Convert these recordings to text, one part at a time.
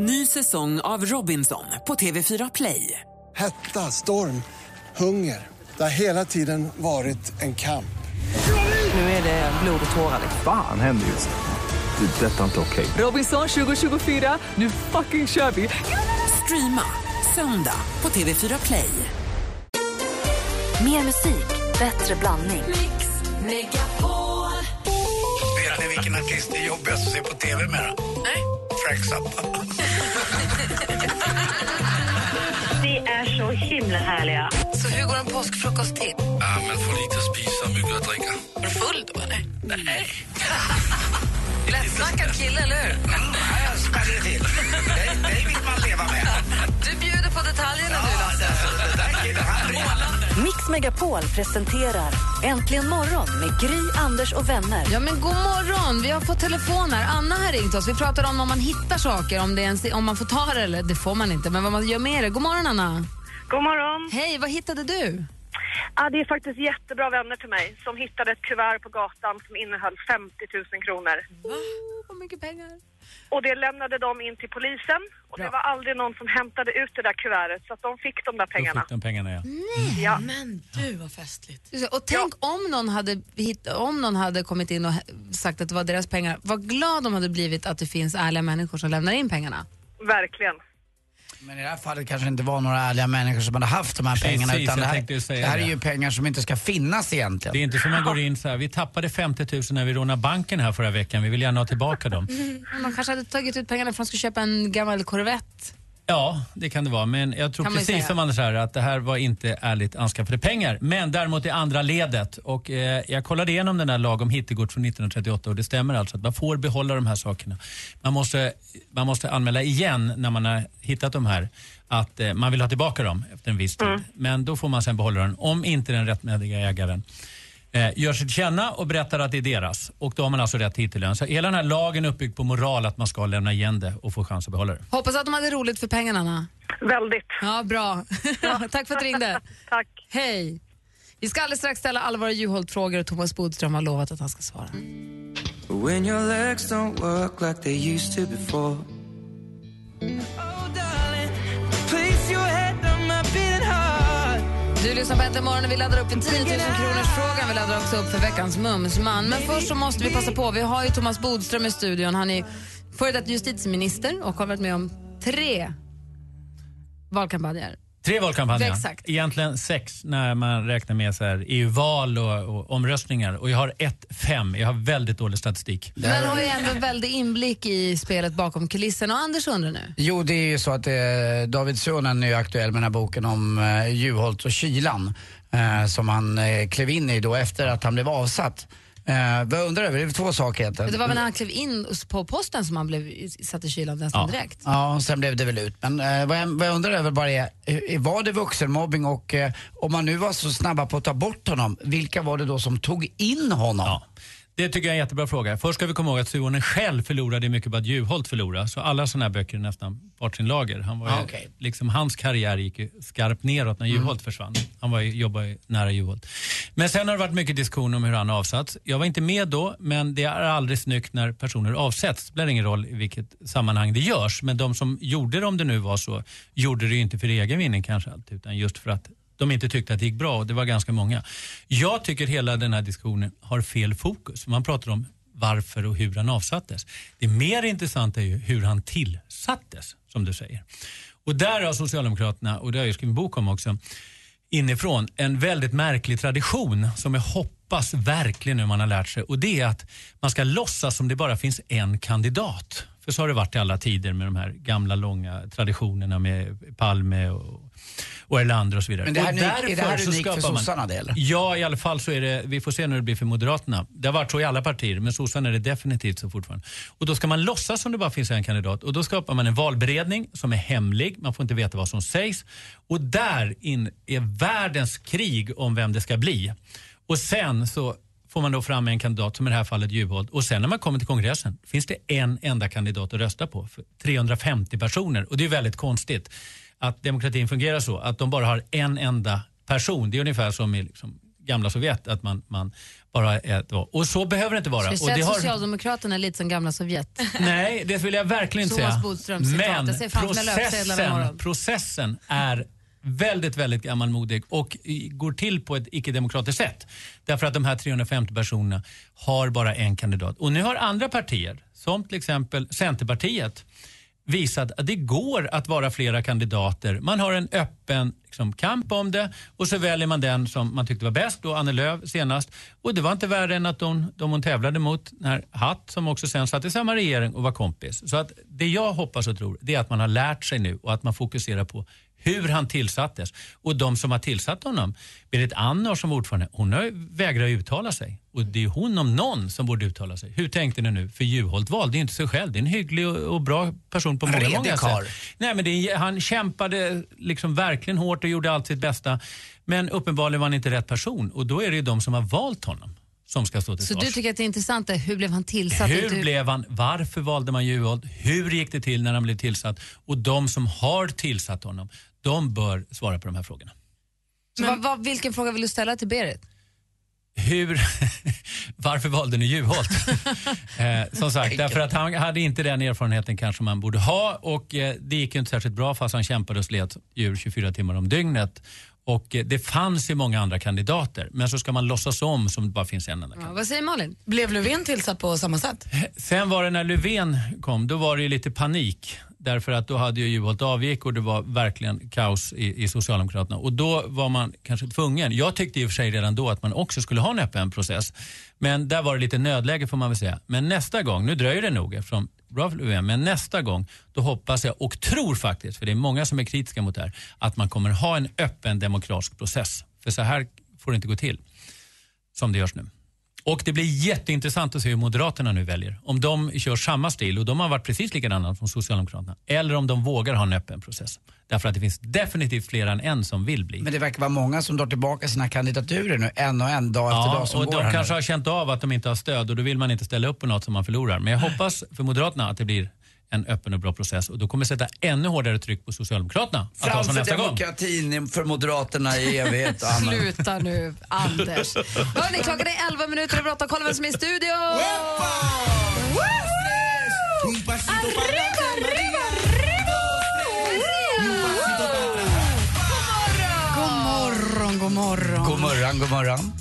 Ny säsong av Robinson på TV4 Play. Hetta, storm, hunger. Det har hela tiden varit en kamp. Nu är det blod och tårar. Fan händer just nu. Det. är Detta är inte okej. Robinson 2024, nu fucking kör vi! Streama söndag på TV4 Play. Mer musik, bättre blandning. Vet ni vilken artist det är jobbigast att se på TV med? Nej. Frank Zappa. Ni är så himla härliga. Så hur går en påskfrukost till? Ja, men får lite att spisa, mycket att dricka. Är du full då eller? Nej. Lättsnackad kille, eller hur? Ja, jag smäller till. Det, det vill man leva med. Du detaljerna du Lasse. Brinner. Mix Megapol presenterar Äntligen morgon med Gry, Anders och vänner. Ja, men god morgon! Vi har fått telefon här. Anna har ringt oss. Vi pratar om om man hittar saker, om, det ens, om man får ta det eller det får man inte, men vad man gör med det. God morgon Anna! God morgon. Hej, vad hittade du? Ja, det är faktiskt jättebra vänner till mig som hittade ett kuvert på gatan som innehöll 50 000 kronor. Oh, vad mycket pengar. Och det lämnade de in till polisen och det var aldrig någon som hämtade ut det där kuvertet så att de fick de där pengarna. de pengarna ja. Ja. Men du, vad festligt. Och tänk om, någon hade, hitt- om någon hade kommit in och sagt att det var deras pengar. Vad glad de hade blivit att det finns ärliga människor som lämnar in pengarna. Verkligen. Men i det här fallet kanske inte var några ärliga människor som hade haft de här Precis, pengarna. Utan det här, det här är ju pengar som inte ska finnas egentligen. Det är inte som man går in så här, vi tappade 50 000 när vi rånade banken här förra veckan, vi vill gärna ha tillbaka dem. Man kanske hade tagit ut pengarna för att de skulle köpa en gammal Corvette. Ja, det kan det vara. Men jag tror precis som Anders här att det här var inte ärligt anskaffade pengar. Men däremot i andra ledet. Och eh, jag kollade igenom den här lag om hittegods från 1938 och det stämmer alltså att man får behålla de här sakerna. Man måste, man måste anmäla igen när man har hittat de här att eh, man vill ha tillbaka dem efter en viss tid. Men då får man sen behålla den om inte den rättmätiga ägaren eh, gör sig känna och berättar att det är deras. Och då har man alltså rätt till hittelön. Så hela den här lagen är uppbyggd på moral att man ska lämna igen det och få chans att behålla det. Hoppas att de hade roligt för pengarna, Anna. Väldigt. Ja, bra. Tack för att du ringde. Tack. Hej! Vi ska alldeles strax ställa alla våra Juholt-frågor och Thomas Bodström har lovat att han ska svara. When your legs don't work like they used to before. Du lyssnar på Äntligen morgon och vi laddar upp en 10 000 kronors frågan. Vi laddar också upp för veckans Mumsman. Men först så måste vi passa på. Vi har ju Thomas Bodström i studion. Han är före detta justitieminister och har varit med om tre valkampanjer. Tre valkampanjer. Exakt. Egentligen sex när man räknar med så här EU-val och, och omröstningar. Och jag har ett fem. Jag har väldigt dålig statistik. Men har ju ändå en väldig inblick i spelet bakom kulisserna. Och Anders undrar nu. Jo, det är ju så att eh, David Suhonen är aktuell med den här boken om eh, Juholt och kylan eh, som han eh, klev in i då efter att han blev avsatt. Eh, vad jag undrar över, det är två saker egentligen. Det var väl när han klev in på posten som han blev satt i kylan nästan Ja. direkt. Ja, och sen blev det väl ut. Men eh, vad, jag, vad jag undrar över bara är, eh, var det vuxenmobbing och eh, om man nu var så snabba på att ta bort honom, vilka var det då som tog in honom? Ja. Det tycker jag är en jättebra fråga. Först ska vi komma ihåg att Suhonen själv förlorade mycket på att Juholt förlorade. Så alla sådana här böcker är nästan partsinlager. Han var ju, Ah, okej. liksom, hans karriär gick ju skarpt neråt när Juholt försvann. Han var ju, jobbade nära Juholt. Men sen har det varit mycket diskussion om hur han avsatts. Jag var inte med då, men det är aldrig snyggt när personer avsätts. Det spelar ingen roll i vilket sammanhang det görs. Men de som gjorde det, om det nu var så, gjorde det ju inte för egen vinning kanske alltid, utan just för att de inte tyckte att det gick bra och det var ganska många. Jag tycker hela den här diskussionen har fel fokus. Man pratar om varför och hur han avsattes. Det mer intressanta är ju hur han tillsattes, som du säger. Och där har Socialdemokraterna, och det har jag skrivit en bok om också, inifrån en väldigt märklig tradition som jag hoppas verkligen nu man har lärt sig. Och det är att man ska låtsas som det bara finns en kandidat. För så har det varit i alla tider med de här gamla långa traditionerna med Palme och, och Erlander och så vidare. Men det här och är unik- är det här därför unikt för sossarna det, eller? Ja, i alla fall så är det, vi får se när det blir för Moderaterna. Det har varit så i alla partier, men sossarna är det definitivt så fortfarande. Och då ska man låtsas som det bara finns en kandidat och då skapar man en valberedning som är hemlig, man får inte veta vad som sägs. Och där in är världens krig om vem det ska bli. Och sen så får man då fram en kandidat, som i det här fallet Juholt. Och sen när man kommer till kongressen finns det en enda kandidat att rösta på. För 350 personer. Och det är väldigt konstigt att demokratin fungerar så. Att de bara har en enda person. Det är ungefär som i liksom gamla Sovjet, att man, man bara är ett. Och så behöver det inte vara. Vi Och det har, Socialdemokraterna är lite som gamla Sovjet? nej, det vill jag verkligen inte säga. Bodström. Men processen, processen är väldigt, väldigt gammalmodig och går till på ett icke-demokratiskt sätt. Därför att de här 350 personerna har bara en kandidat. Och nu har andra partier, som till exempel Centerpartiet, visat att det går att vara flera kandidater. Man har en öppen liksom, kamp om det och så väljer man den som man tyckte var bäst, då Annie Lööf senast. Och det var inte värre än att de, de hon tävlade mot, den här Hatt, som också sen satt i samma regering och var kompis. Så att det jag hoppas och tror, det är att man har lärt sig nu och att man fokuserar på hur han tillsattes. Och de som har tillsatt honom, Berit Andnor som ordförande, hon har vägrat uttala sig. Och det är hon om någon som borde uttala sig. Hur tänkte ni nu? För Juholt valde inte sig själv. Det är en hygglig och, och bra person på många, Redig många sätt. Nej, men det är, han kämpade liksom verkligen hårt och gjorde allt sitt bästa. Men uppenbarligen var han inte rätt person och då är det ju de som har valt honom som ska stå till Så svars. du tycker att det är intressant, är hur blev han tillsatt? Hur Inte blev han? Varför valde man Juholt? Hur gick det till när han blev tillsatt? Och de som har tillsatt honom, de bör svara på de här frågorna. Så vad, vad, vilken fråga vill du ställa till Berit? Hur, varför valde ni Juholt? eh, som sagt, därför att han hade inte den erfarenheten kanske man borde ha och eh, det gick ju inte särskilt bra fast han kämpade och slet djur 24 timmar om dygnet. Och eh, det fanns ju många andra kandidater men så ska man låtsas om som det bara finns en enda Ja, vad säger Malin? Blev Löfven tillsatt på samma sätt? Sen var det när Löfven kom, då var det ju lite panik. Därför att då hade ju Juholt avgick och det var verkligen kaos i, i Socialdemokraterna. Och då var man kanske tvungen. Jag tyckte i och för sig redan då att man också skulle ha en öppen process. Men där var det lite nödläge får man väl säga. Men nästa gång, nu dröjer det nog eftersom bra för Löfven, men nästa gång då hoppas jag och tror faktiskt, för det är många som är kritiska mot det här, att man kommer ha en öppen demokratisk process. För så här får det inte gå till som det görs nu. Och det blir jätteintressant att se hur Moderaterna nu väljer. Om de kör samma stil, och de har varit precis likadana som Socialdemokraterna, eller om de vågar ha en öppen process. Därför att det finns definitivt fler än en som vill bli. Men det verkar vara många som drar tillbaka sina kandidaturer nu, en och en, dag efter Ja, dag som och går de här kanske nu. har känt av att de inte har stöd och då vill man inte ställa upp på något som man förlorar. Men jag hoppas för Moderaterna att det blir en öppen och bra process och då kommer sätta ännu hårdare tryck på Socialdemokraterna att ta Framför nästa gång. demokratin för Moderaterna i evighet. Sluta nu, Anders. Hörni, klockan är 11 minuter över 8. Kolla vem som är i studion! God morgon, god morgon. God morgon, god morgon.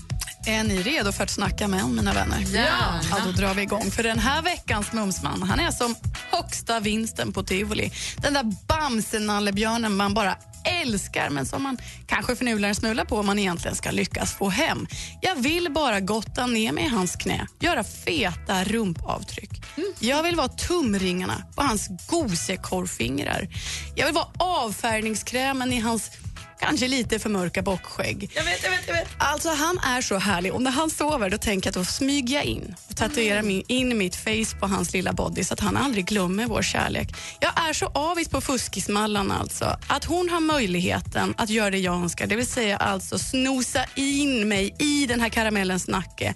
Är ni redo för att snacka med mina vänner? Ja. ja. Då drar vi igång. För den här veckans Mumsman, han är som högsta vinsten på tivoli. Den där bamsenallebjörnen man bara älskar men som man kanske förnular en smula på om man egentligen ska lyckas få hem. Jag vill bara gotta ner mig i hans knä, göra feta rumpavtryck. Jag vill vara tumringarna på hans gosekorvfingrar. Jag vill vara avfärgningskrämen i hans kanske lite för mörka bockskägg. Jag vet, jag vet, jag vet. Alltså han är så härlig och när han sover då tänker jag att då smyger jag in och tatuerar min, in mitt face på hans lilla body så att han aldrig glömmer vår kärlek. Jag är så avis på fuskismallan alltså. Att hon har möjligheten att göra det jag önskar, det vill säga alltså snosa in mig i den här karamellens nacke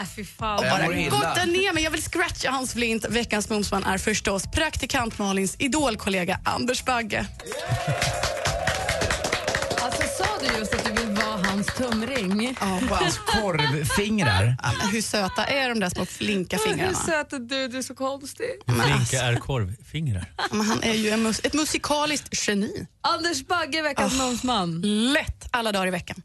Äh, fy fan. och bara gotta ner mig. Jag vill scratcha hans flint. Veckans Mumsman är förstås praktikant Malins idolkollega Anders Bagge. Sa du just att du vill vara hans tumring? Ja, wow. Hans korvfingrar. Ja, men hur söta är de där små flinka Hur fingrarna? söt är du? Du är så konstig. Flinka är korvfingrar. Ja, men han är ju en mus- ett musikaliskt geni. Anders Bagge, veckans mumsman. Lätt alla dagar i veckan.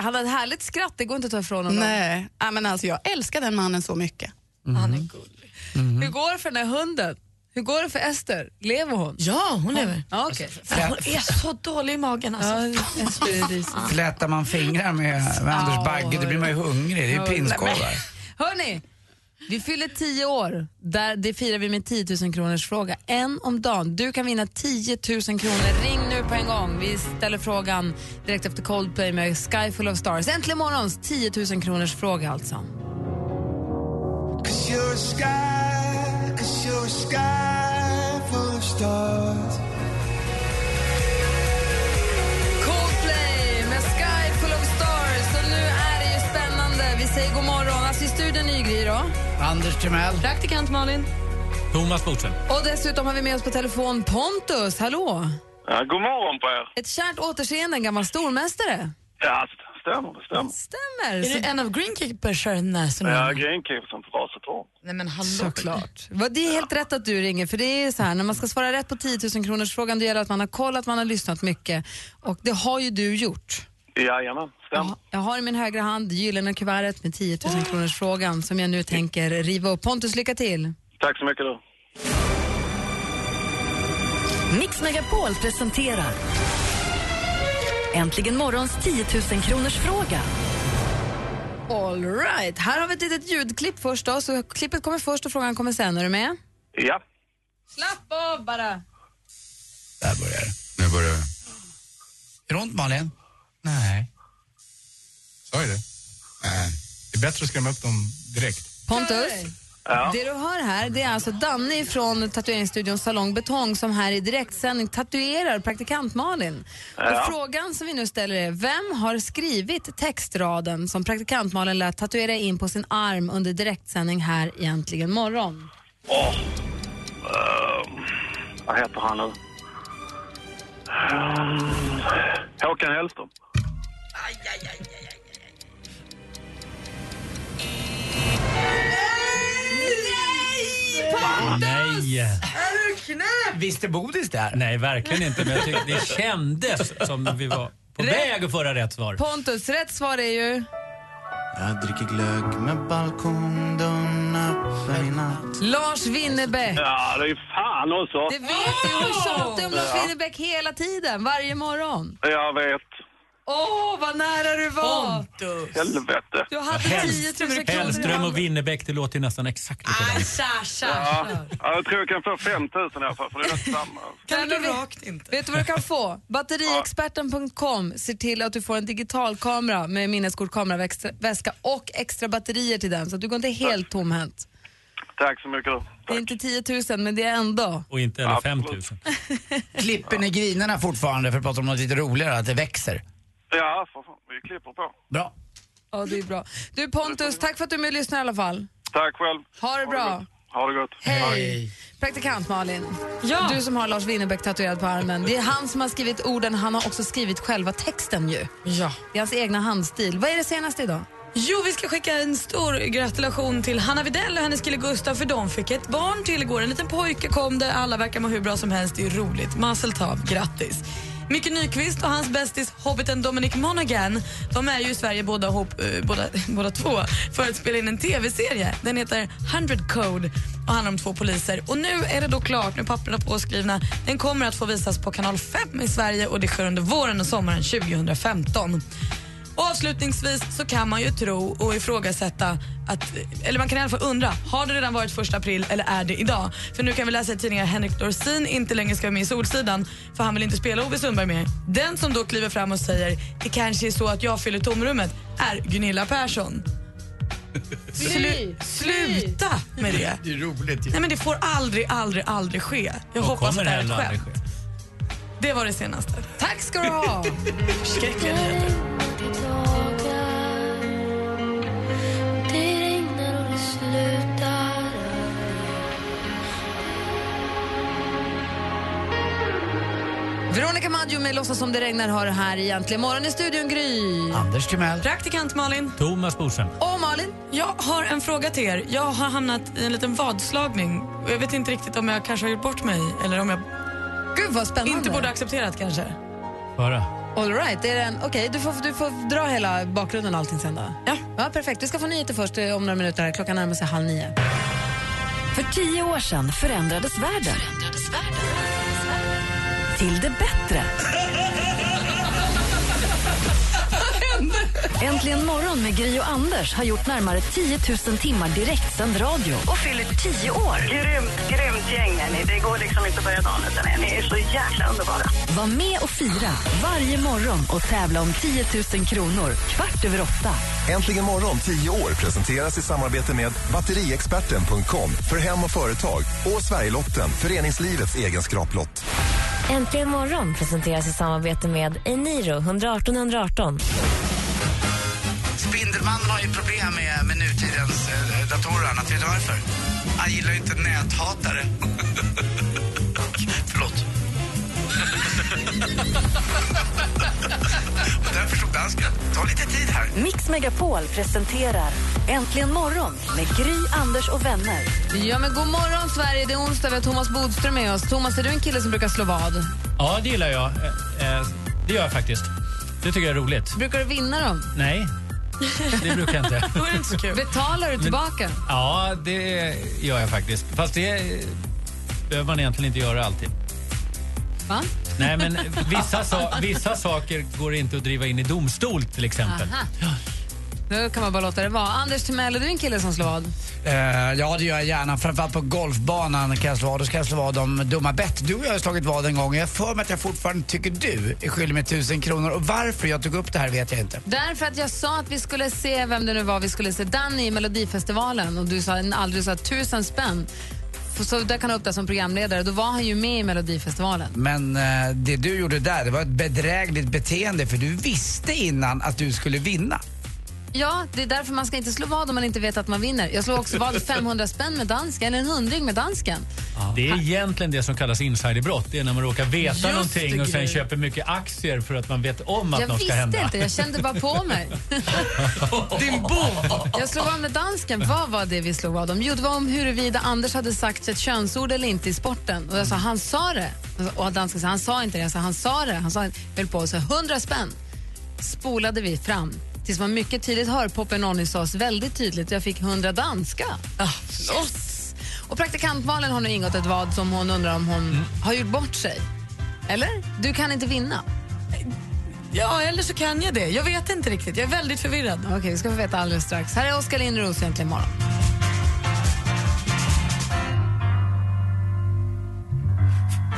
Han har ett härligt skratt, det går inte att ta ifrån honom. Nej, ja, men alltså, jag älskar den mannen så mycket. Han är gullig. Hur går det för den här hunden? Hur går det för Ester? Lever hon? Ja, hon lever. Ja, okej. Men hon är så dålig i magen alltså. Ja. Flätar man fingrar med, med Anders Bagge, då blir man ju hungrig. Det är ju prinskorvar. Hörni, vi fyller 10 år. Där, det firar vi med 10 000 kronors fråga. En om dagen. Du kan vinna 10 000 kronor. Ring nu på en gång. Vi ställer frågan direkt efter Coldplay med Sky full of stars. Äntligen morgons 10 000 kronors fråga alltså. Cause you're a sky, cause you're a sky full of stars. Coldplay med Sky full of stars. Och nu är det ju spännande. Vi säger god morgon. Alltså i studion Nygry då. Anders Timell. Praktikant Malin. Thomas Bodström. Och dessutom har vi med oss på telefon Pontus. Hallå! Ja, god morgon på er. Ett kärt återseende, en gammal stormästare. Ja, stämmer, det stämmer. Stämmer. Är du en av greenkeepers Ja, greenkeepersen på Vasatorn. Nej men hallå. Såklart. Det är helt rätt att du ringer, för det är så här, när man ska svara rätt på 10 000 kronors frågan det gäller att man har koll, att man har lyssnat mycket. Och det har ju du gjort. Jajamän, stämmer. Jag har i min högra hand det gyllene kuvertet med 10 000 kronors frågan som jag nu tänker riva upp. Pontus, lycka till. Tack så mycket du. Mix Megapol presenterar Äntligen morgons 10 000 kronors fråga. All right. Här har vi ett litet ljudklipp först då, så klippet kommer först och frågan kommer sen. Är du med? Ja. Slapp av bara. Där börjar det. Nu börjar det. Är det ont Malin? Nej. Sa jag det? Nej. Det är bättre att skrämma upp dem direkt. Pontus, det du hör här det är alltså Danny från tatueringsstudion Salong Betong som här i direktsändning tatuerar praktikant Malin. Ja. Och frågan som vi nu ställer är, vem har skrivit textraden som praktikant Malin lät tatuera in på sin arm under direktsändning här i Äntligen morgon? Åh. Ehm, vad heter han nu? Ehm, Håkan Hellström. Nej! Är du knäpp? Visste Bodis där? Nej, verkligen inte. Men jag tyckte det kändes som vi var på Rätt. väg att få rätt svar. Pontus, rätt svar är ju... Jag dricker glögg med balkongdörren öppen i natt. Lars Winnerbäck. Ja, det är fan också. Det vet du, hon tjatar om Lars. Winnerbäck hela tiden, varje morgon. Jag vet. Åh, vad nära du var! Helvete. Du hade 10 000 kronor. Hellström och Winnerbäck, det låter ju nästan exakt likadant. Ja. ja, jag tror jag kan få 5 000 i alla fall, för det är nästan samma. Kan du rakt inte. Vet du vad du kan få? Batteriexperten.com ser till att du får en digital kamera med minneskort, kameraväska väska och extra batterier till den så att du går inte helt tomhänt. Tack så mycket. du. Det är inte 10 000 men det är ändå. Och inte eller 5 000. Klipper ni grinerna fortfarande för att prata om något lite roligare, att det växer? Ja, för fan. Vi klipper på. Bra. Ja, det är bra. Du Pontus, tack för att du är med och lyssnar i alla fall. Tack själv. Ha det bra. Ha det gott. Hej! Praktikant Malin, du som har Lars Winnerbäck tatuerad på armen. Det är han som har skrivit orden, han har också skrivit själva texten ju. Ja. Det är hans egna handstil. Vad är det senaste idag? Jo, vi ska skicka en stor gratulation till Hanna Videll och hennes kille Gustav för de fick ett barn till igår. En liten pojke kom det. Alla verkar må hur bra som helst. Det är roligt. Mazel tov, grattis. Micke Nyqvist och hans bästis hobbiten Dominic Monaghan de är ju i Sverige båda, hop, eh, båda, båda två för att spela in en tv-serie. Den heter 100 Code och handlar om två poliser. Och nu är det då klart, nu är papperna påskrivna. Den kommer att få visas på kanal 5 i Sverige och det sker under våren och sommaren 2015. Och avslutningsvis så kan man ju tro och ifrågasätta att, eller man kan i alla fall undra, har det redan varit första april eller är det idag? För nu kan vi läsa i tidningar att Henrik Dorsin inte längre ska vara med i Solsidan för han vill inte spela Ove Sundberg mer. Den som då kliver fram och säger det kanske är så att jag fyller tomrummet är Gunilla Persson. Slu, sluta med det. Det är roligt. Nej men det får aldrig, aldrig, aldrig ske. Jag Och hoppas att det är ett skämt. Det var det senaste. Tack ska du ha! Skräckliga nyheter. Veronica Maggio med Låtsas som det regnar har det här egentligen. Morgon i studion Gry. Anders Timell. Praktikant Malin. Thomas Bodström. Och Malin. Jag har en fråga till er. Jag har hamnat i en liten vadslagning. Och Jag vet inte riktigt om jag kanske har gjort bort mig eller om jag Gud vad spännande. inte borde accepterat kanske. Höra. All right, är det en, okej, du, får, du får dra hela bakgrunden och allting sen då. Ja. ja. Perfekt, vi ska få nyheter först eh, om några minuter. här. Klockan närmar sig halv nio. För tio år sedan förändrades världen. Till det bättre. Äntligen morgon med Gry och Anders har gjort närmare 10 000 timmar direktsänd radio och fyller 10 år. Grymt, grymt gäng är ni. Det går liksom inte att börja dagen utan er. Ni är så jäkla underbara. Var med och fira varje morgon och tävla om 10 000 kronor kvart över åtta. Äntligen morgon 10 år presenteras i samarbete med batteriexperten.com för hem och företag och Sverigelotten, föreningslivets egen skraplott. Äntligen morgon presenteras i samarbete med Eniro 118 118. Spindelmannen har ju problem med, med nutidens eh, datorer och annat. Vet du varför? Han gillar ju inte näthatare. Förlåt. och därför stod dansken. Ta lite tid här. Mix Megapol presenterar Äntligen morgon med Gry, Anders och vänner. Ja, men god morgon, Sverige. Det är onsdag. Vi har Thomas Bodström med oss. Thomas, är du en kille som brukar slå vad? Ja, det gillar jag. Eh, eh, det gör jag faktiskt. Det tycker jag är roligt. Brukar du vinna dem? Nej, det brukar jag inte. Det inte så kul. Betalar du tillbaka? Ja, det gör jag faktiskt. Fast det behöver man egentligen inte göra alltid. Va? Nej, men vissa, sa- vissa saker går inte att driva in i domstol till exempel. Aha. Då kan man bara låta det vara. Anders Timell, är du en kille som slår vad? Eh, ja, det gör jag gärna. Framförallt på golfbanan kan jag slå vad. Då ska jag slå vad om dumma bett. Du och jag har slagit vad en gång. Jag för mig att jag fortfarande tycker du är skyldig mig tusen kronor. Och varför jag tog upp det här vet jag inte. Därför att jag sa att vi skulle se vem det nu var vi skulle se Danny i Melodifestivalen och du sa aldrig sa tusen spänn. Så där kan jag upp det som programledare. Då var han ju med i Melodifestivalen. Men eh, det du gjorde där, det var ett bedrägligt beteende för du visste innan att du skulle vinna. Ja, det är därför man ska inte slå vad om man inte vet att man vinner. Jag slår också vad 500 spänn med dansken, eller en hundring med dansken. Det är egentligen det som kallas insiderbrott. Det är när man råkar veta Just någonting och sen köper mycket aktier för att man vet om att Jag något ska visste hända. inte, jag kände bara på mig. Din bov! Jag slog vad med dansken. Vad var det vi slog vad om? Jo, det var om huruvida Anders hade sagt ett könsord eller inte i sporten. Och jag sa, han sa det. Och dansken sa, han sa inte det. Jag sa, han sa det. Han sa, höll på och sa, 100 spänn. Spolade vi fram. Tills man mycket tydligt hör Poppe Nonny-sås väldigt tydligt. Jag fick 100 danska. Ah, yes. Och praktikantmalen har nu ingått ett vad som hon undrar om hon har gjort bort sig. Eller? Du kan inte vinna. Ja, eller så kan jag det. Jag vet inte riktigt. Jag är väldigt förvirrad. Okej, vi ska få veta alldeles strax. Här är Oskar Lindros egentligen imorgon.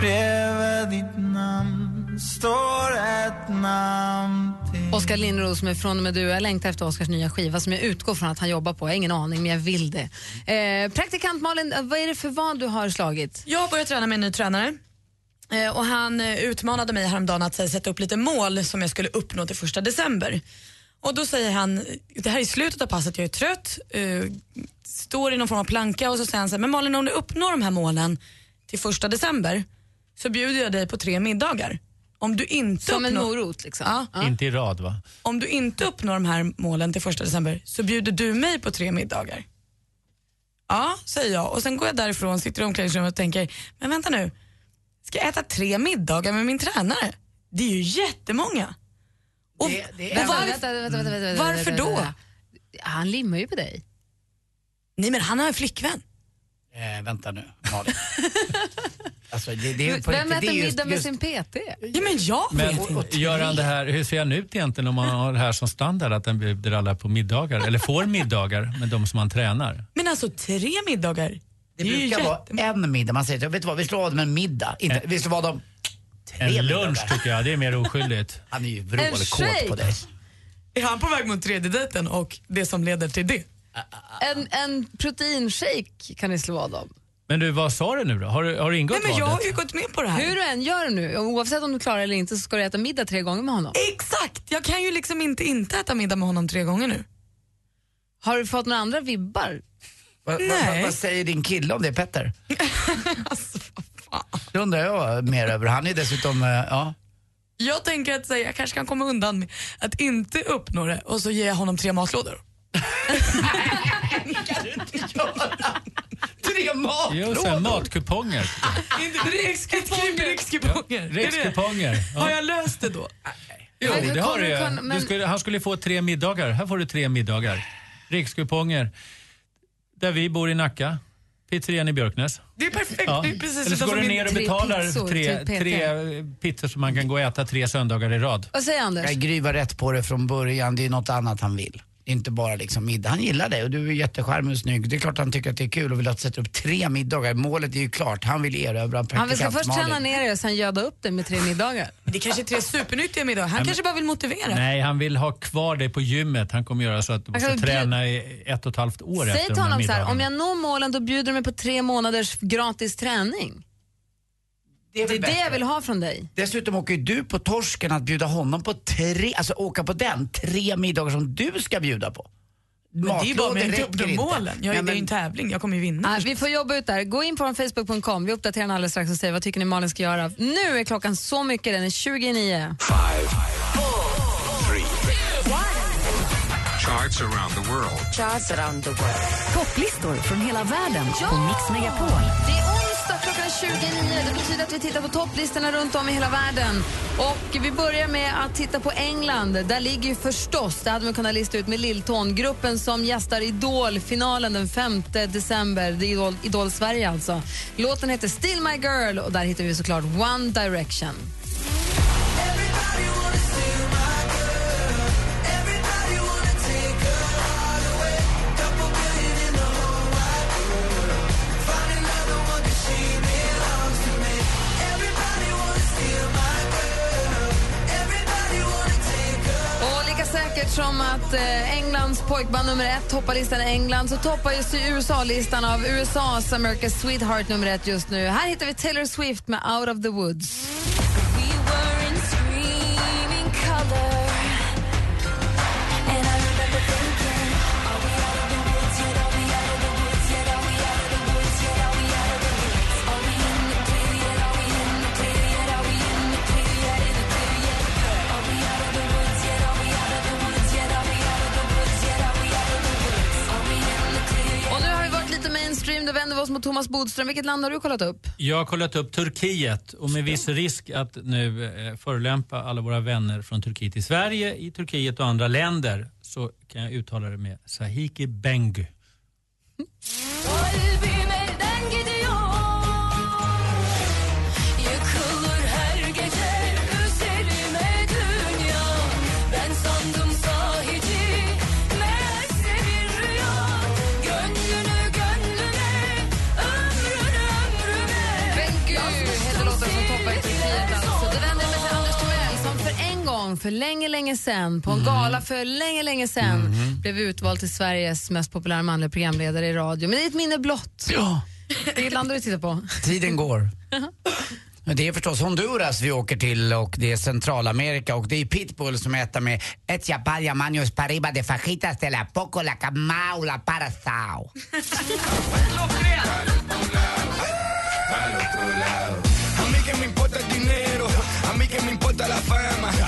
Bredvid ditt namn står ett namn Oskar Lindros med Från och med du. Jag längtar efter Oskars nya skiva som jag utgår från att han jobbar på. Jag har ingen aning, men jag vill det. Eh, praktikant Malin, vad är det för vad du har slagit? Jag har börjat träna med en ny tränare. Eh, Och han eh, utmanade mig häromdagen att här, sätta upp lite mål som jag skulle uppnå till första december. Och då säger han, det här är slutet av passet, jag är trött, eh, står i någon form av planka och så säger han så här, men Malin om du uppnår de här målen till första december så bjuder jag dig på tre middagar. Om du inte Som en uppnår, morot liksom? Ja. Inte i rad va? Om du inte uppnår de här målen till första december så bjuder du mig på tre middagar. Ja, säger jag och sen går jag därifrån, sitter i omklädningsrummet och tänker, men vänta nu, ska jag äta tre middagar med min tränare? Det är ju jättemånga. Och, Det- det och är- varför, vänta, vänta, vänta, vänta, vänta, varför då? Han limmar ju på dig. Nej men han har en flickvän. Eh, vänta nu, Malin. alltså, det, det är på Vem riktigt, det äter just- middag med just- sin PT? Ja men jag Men vet inte. gör han det här, hur ser han ut egentligen om man har det här som standard att den bjuder alla på middagar eller får middagar med de som man tränar? Men alltså tre middagar, Det ju brukar vara en middag. Man säger vet du vad, vi slår vad om en middag. Inte, vi slår vad om tre En lunch middagar. tycker jag, det är mer oskyldigt. Han är ju En vrålkåt på dig. Är han på väg mot tredje dejten och det som leder till det? En, en proteinshake kan ni slå vad om. Men du, vad sa du nu då? Har du, har du ingått Nej men jag har ju gått med på det här. Hur du än gör nu, oavsett om du klarar eller inte, så ska du äta middag tre gånger med honom. Exakt! Jag kan ju liksom inte inte äta middag med honom tre gånger nu. Har du fått några andra vibbar? Vad, vad, vad, vad säger din kille om det, Petter? Det undrar jag mer över. Han är dessutom, eh, ja. Jag tänker att säga, jag kanske kan komma undan med att inte uppnå det och så ger jag honom tre matlådor. Tre Jo, sen matkuponger. Inte rikskuponger. Rikskuponger. Rikskuponger. Ja. Har jag löst det då? Jo, det har du du ju. kunna- men- Du skulle, han skulle få tre middagar. Här får du tre middagar. Rikskuponger. Där vi bor i Nacka. Pizzerian i Björknäs. Det är perfekt. Ja. Det är precis Eller så går du ner och tre betalar pizzor tre, PT. tre pizzor som man kan gå och äta tre söndagar i rad. Vad säger Anders? Jag Gry var rätt på det från början. Det är något annat han vill. Det är inte bara liksom middag. Han gillar det och du är jättecharmig och snygg. Det är klart han tycker att det är kul och vill att sätta upp tre middagar. Målet är ju klart. Han vill erövra Han praktikant ska först Malin. träna ner dig och sen göda upp dig med tre middagar. Det kanske är tre supernyttiga middagar. Han men- kanske bara vill motivera. Nej, han vill ha kvar dig på gymmet. Han kommer göra så att du Han måste kan bjuda- träna i ett och ett halvt år Säg efter till de här honom så här, om jag når målen då bjuder du mig på tre månaders gratis träning. Det är, Det är det jag vill ha från dig. Dessutom åker ju du på torsken att bjuda honom på tre, alltså åka på den, tre middagar som du ska bjuda på. Men det är bara om jag inte Matlådor uppnår räcker målen. Jag, Nej, det är ju en men- tävling, jag kommer ju vinna. Nej, vi får jobba ut där. Gå in på facebook.com. Vi uppdaterar den alldeles strax och säger vad tycker ni Malin ska göra. Nu är klockan så mycket, den är 29. charts around the world. Charts around the world. Topplistor från hela världen på Mix Megapol. Onsdag klockan 29. Det betyder att vi tittar på topplistorna runt om i hela världen. Och Vi börjar med att titta på England. Där ligger ju förstås, det hade man kunnat lista ut med Lilltån, gruppen som gästar Idol-finalen den 5 december. Det är Idol, Idol Sverige alltså. Låten heter Still My Girl och där hittar vi såklart One Direction. Eftersom att eh, Englands pojkband nummer ett toppar listan i England så toppar just USA-listan av USAs America's Sweetheart nummer ett just nu. Här hittar vi Taylor Swift med Out of the Woods. Oss mot Thomas Bodström. Vilket land har du kollat upp? Jag har kollat upp Turkiet och med viss risk att nu eh, förolämpa alla våra vänner från Turkiet i Sverige, i Turkiet och andra länder så kan jag uttala det med Sahiki Bengü. Kalbim gång, för länge, länge sen, på en gala för länge, länge sen blev utvald till Sveriges mest populära manliga programledare i radio. Men det är ett minne blott. Ja. Vilket land har du tittat på? Tiden går. Men Det är förstås Honduras vi åker till och det är Centralamerika och det är Pitbull som äter med ett chapaya manos pariba de fajitas de la poco la camao la parasao. A mí que me importa el dinero, a mí que me importa la fama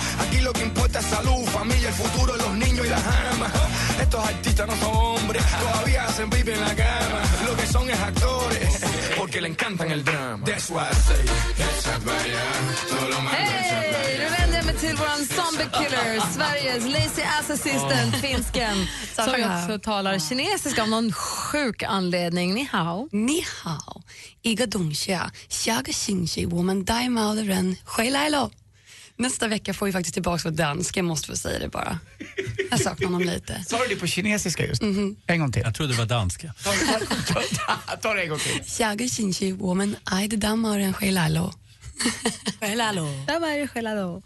lo que importa es salud, familia, el futuro, los niños y las amas. Estos artistas no son hombres, todavía hacen pipi en la cama. Lo que son es actores, porque le encantan el drama. That's why I say, Hej! Nu vänder jag mig till våran zombie killer, Sveriges Lazy Ass Assistant, finsken, som också talar kinesiska av någon sjuk anledning. Ni hao. Ni hao. Iga dongxia, xiaga xingxi, woman dai mao de ren, shui lai lo. Nästa vecka får vi faktiskt tillbaka vår danska, jag måste få säga det bara. Jag saknar honom lite. Sa du det på kinesiska just? Mm -hmm. En gång till. Jag trodde det var danska. ta, ta, ta, ta det en gång till. Jag kinchi en shelalo.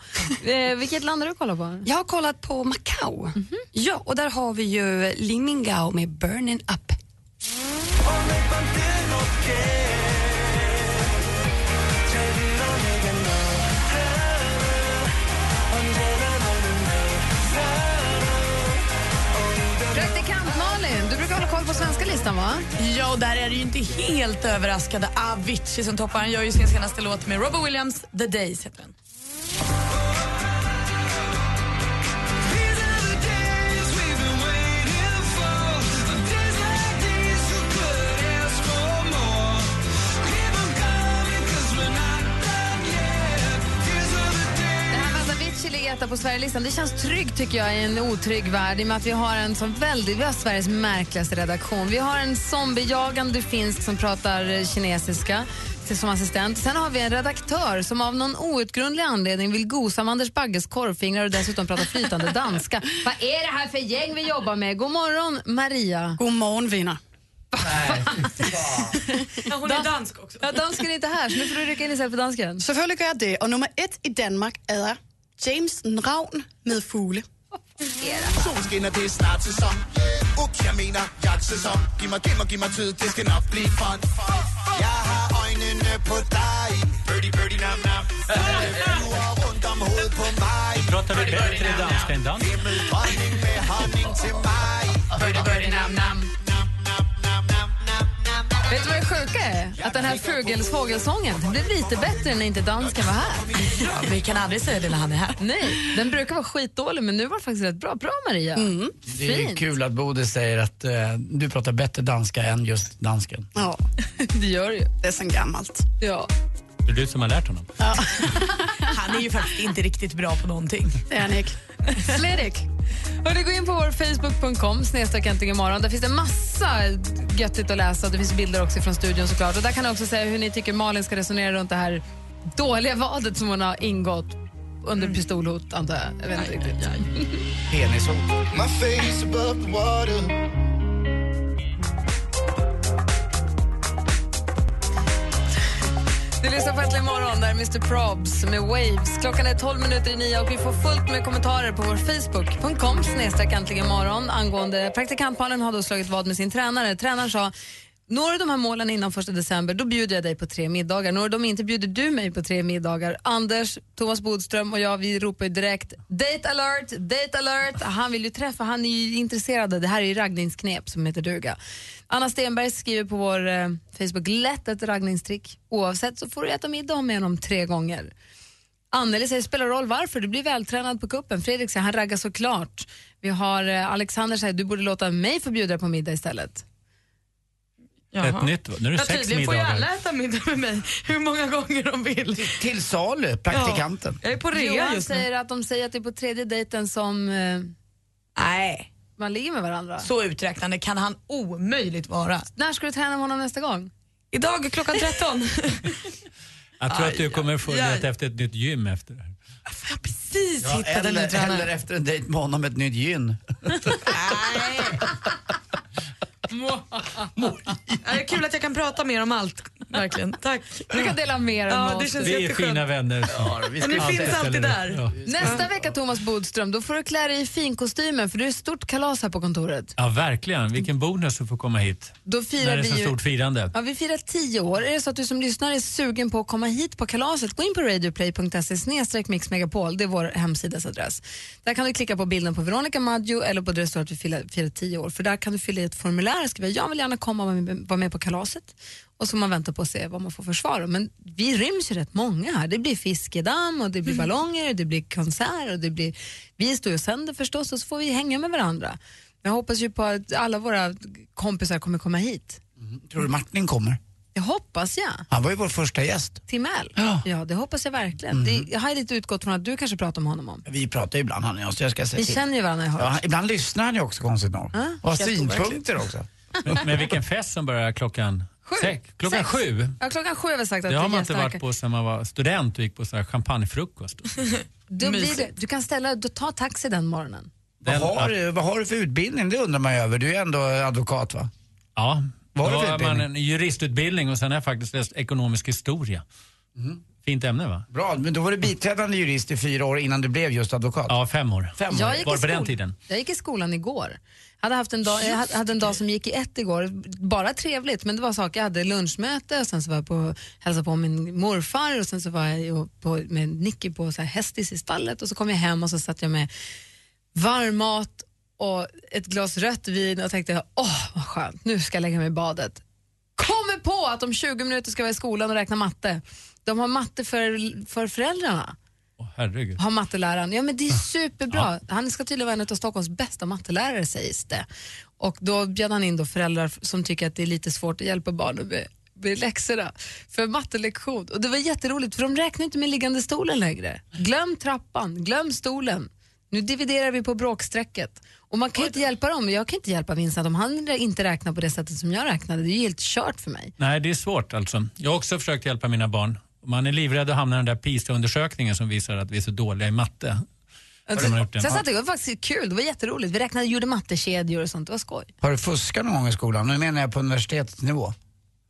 Vilket land har du kollat på? Jag har kollat på Macau. Mm -hmm. Ja, och där har vi ju Ling med Burning Up. Mm. Listan va? Ja, och där är det ju inte helt överraskande Avicii som toppar. Han gör ju sin senaste låt med Robert Williams, The Days heter den. Etta på Sverigelistan, det känns tryggt tycker jag i en otrygg värld i och med att vi har en som väldigt, vi har Sveriges märkligaste redaktion. Vi har en zombiejagande finsk som pratar eh, kinesiska till- som assistent. Sen har vi en redaktör som av någon outgrundlig anledning vill gosa med Anders Bagges korvfingrar och dessutom prata flytande danska. Vad är det här för gäng vi jobbar med? God morgon Maria. God morgon Vina. Ja, hon är dansk också. Ja, dansken är inte här så nu får du rycka in istället för dansken. Selvfølgelig gør jeg det, og nummer et i Danmark er James Ravn med fugle. Solskinner, det er snart sæson. Ups, jeg mener jagtsæson. Giv mig, giv mig, giv mig tid, det skal nok blive fun. Jeg har øjnene på dig. Birdie, birdie, nam, nam. Flyver rundt om hovedet på mig. Pratar du bättre danska än dansk? Himmeldronning med honning til mig. Birdie, birdie, nam, nam. Vet du vad det sjuka är? Att den här fågels, fågelsången det blev lite bättre när inte dansken var här. Ja, vi kan aldrig säga det när han är här. Nej, den brukar vara skitdålig men nu var det faktiskt rätt bra. Bra Maria. Det är Fint. kul att Bodil säger att eh, du pratar bättre danska än just dansken. Ja, det gör ju. Det är sen gammalt. Ja. Det är du som har lärt honom. Han är ju faktiskt inte riktigt bra på någonting. Det är Nick. Fredrik. Hörni, gå in på vår facebook.com snedstreck imorgon. Där finns det massa göttigt att läsa. Det finns bilder också från studion såklart. Och där kan ni också säga hur ni tycker Malin ska resonera runt det här dåliga vadet som hon har ingått under pistolhot, antar jag. Jag vet inte riktigt. Penishot. Du lyssnar på Äntligen morgon, där är Mr Probs med Waves. Klockan är 12 minuter i nio och vi får fullt med kommentarer på vår Facebook.com snedstreck äntligen morgon angående praktikantbarnen har då slagit vad med sin tränare. Tränaren sa Når du de här målen innan första december, då bjuder jag dig på tre middagar. Når du dem inte, bjuder du mig på tre middagar. Anders, Thomas Bodström och jag, vi ropar ju direkt date alert, date alert. Han vill ju träffa, han är ju intresserad. Det här är ju raggningsknep som heter duga. Anna Stenberg skriver på vår eh, Facebook, lätt ett raggningstrick. Oavsett så får du äta middag med honom tre gånger. Anneli säger, spelar roll varför, du blir vältränad på kuppen. Fredrik säger, han raggar såklart. Vi har eh, Alexander säger, du borde låta mig få bjuda dig på middag istället. Ett nytt, nu är det Ja, sex tydligen får ju middagar. alla äta middag med mig hur många gånger de vill. Till salu, praktikanten. Jag är på rea Johan just nu. säger att de säger att det är på tredje dejten som eh, Nej, man ligger med varandra. så uträknande kan han omöjligt vara. När ska du träna med honom nästa gång? Idag klockan 13. Jag tror att du kommer få leta efter ett nytt gym efter det här. Precis Ja, hittade en ny eller, tränare. eller efter en dejt med honom ett nytt gyn. Ja, det är kul att jag kan prata mer om allt. Verkligen. Tack. Du kan dela mer än Ja, det oss. Vi är fina vänner. vi Ja, ni Alltid finns alltid där. Ja. Nästa vecka Thomas Bodström, då får du klä dig i finkostymen för det är ett stort kalas här på kontoret. ja, verkligen. Vilken bonus att få komma hit. Då När firar det är så vi ju... stort firande. Ja, vi firar tio år. Är det så att du som lyssnar är sugen på att komma hit på kalaset, gå in på radioplay.se snedstreck mixmegapol. Det är vår hemsidas adress. Där kan du klicka på bilden på Veronica Maggio eller på där det står att vi firar, firar tio år. För där kan du fylla i ett formulär och skriva jag vill gärna komma och vara med, på kalaset. Och så får man vänta på att se vad man får för svar. Men vi ryms ju rätt många här. Det blir fiskedamm och det blir ballonger och det blir konsert och det blir... Vi står ju och sänder förstås och så får vi hänga med varandra. Jag hoppas ju på att alla våra kompisar kommer komma hit. Tror du Martin kommer? Det hoppas jag. Han var ju vår första gäst. Timell? Ja. ja, det hoppas jag verkligen. Det, jag har lite utgått från att du kanske pratar med honom om. Vi pratar ju ibland han och jag, så jag ska säga Vi till. känner ju varandra, jag har Ja, hört. ibland lyssnar han ju också konstigt nog. Ja, och har synpunkter också. Men, men vilken fest som börjar klockan sex. Klockan Sex. sju. Ja, klockan sju har vi sagt att Det har man inte varit på sedan man var student och gick på så här champagnefrukost. Då blir du kan ställa, du tar taxi den morgonen. Den- vad, har, du- vad har du för utbildning? Det undrar man ju över. Du är ändå advokat va? Ja, Vad då har man en juristutbildning och sen har jag faktiskt läst ekonomisk historia. Mm. Fint ämne va? Bra, men då var du biträdande jurist i fyra år innan du blev just advokat. Ja, fem år. Fem år. Jag gick, Var i det på den tiden? jag gick i skolan igår. Hade haft en dag, jag hade- en dag som gick i ett igår. Bara trevligt, men det var saker. Jag hade lunchmöte och sen så var jag på hälsa på min morfar och sen så var jag på, med Nicky på så här hästis i stallet och så kom jag hem och så satt jag med varm mat och ett glas rött vin och tänkte åh vad skönt, nu ska jag lägga mig i badet. Kommer på att om 20 minuter ska jag vara i skolan och räkna matte. De har matte för, för föräldrarna Åh, herregud. har matteläraren. Ja men det är superbra. Han ska tydligen vara en av Stockholms bästa mattelärare sägs det. Och då bjöd han in då föräldrar som tycker att det är lite svårt att hjälpa barnen med, med läxorna för mattelektion. Och det var jätteroligt för de räknar inte med liggande stolen längre. Glöm trappan, glöm stolen. Nu dividerar vi på bråksträcket. Och man kan ju inte hjälpa dem. Jag kan inte hjälpa Vincent om han inte räknar på det sättet som jag räknade. Det är ju helt kört för mig. Nej, det är svårt alltså. Jag har också försökt hjälpa mina barn. Man är livrädd att hamna i den där PISA-undersökningen som visar att vi är så dåliga i matte. Gjort det? Sen satt det var faktiskt kul, det var jätteroligt. Vi räknade, gjorde mattekedjor och sånt, det var skoj. Har du fuskat någon gång i skolan? Nu menar jag på universitetsnivå.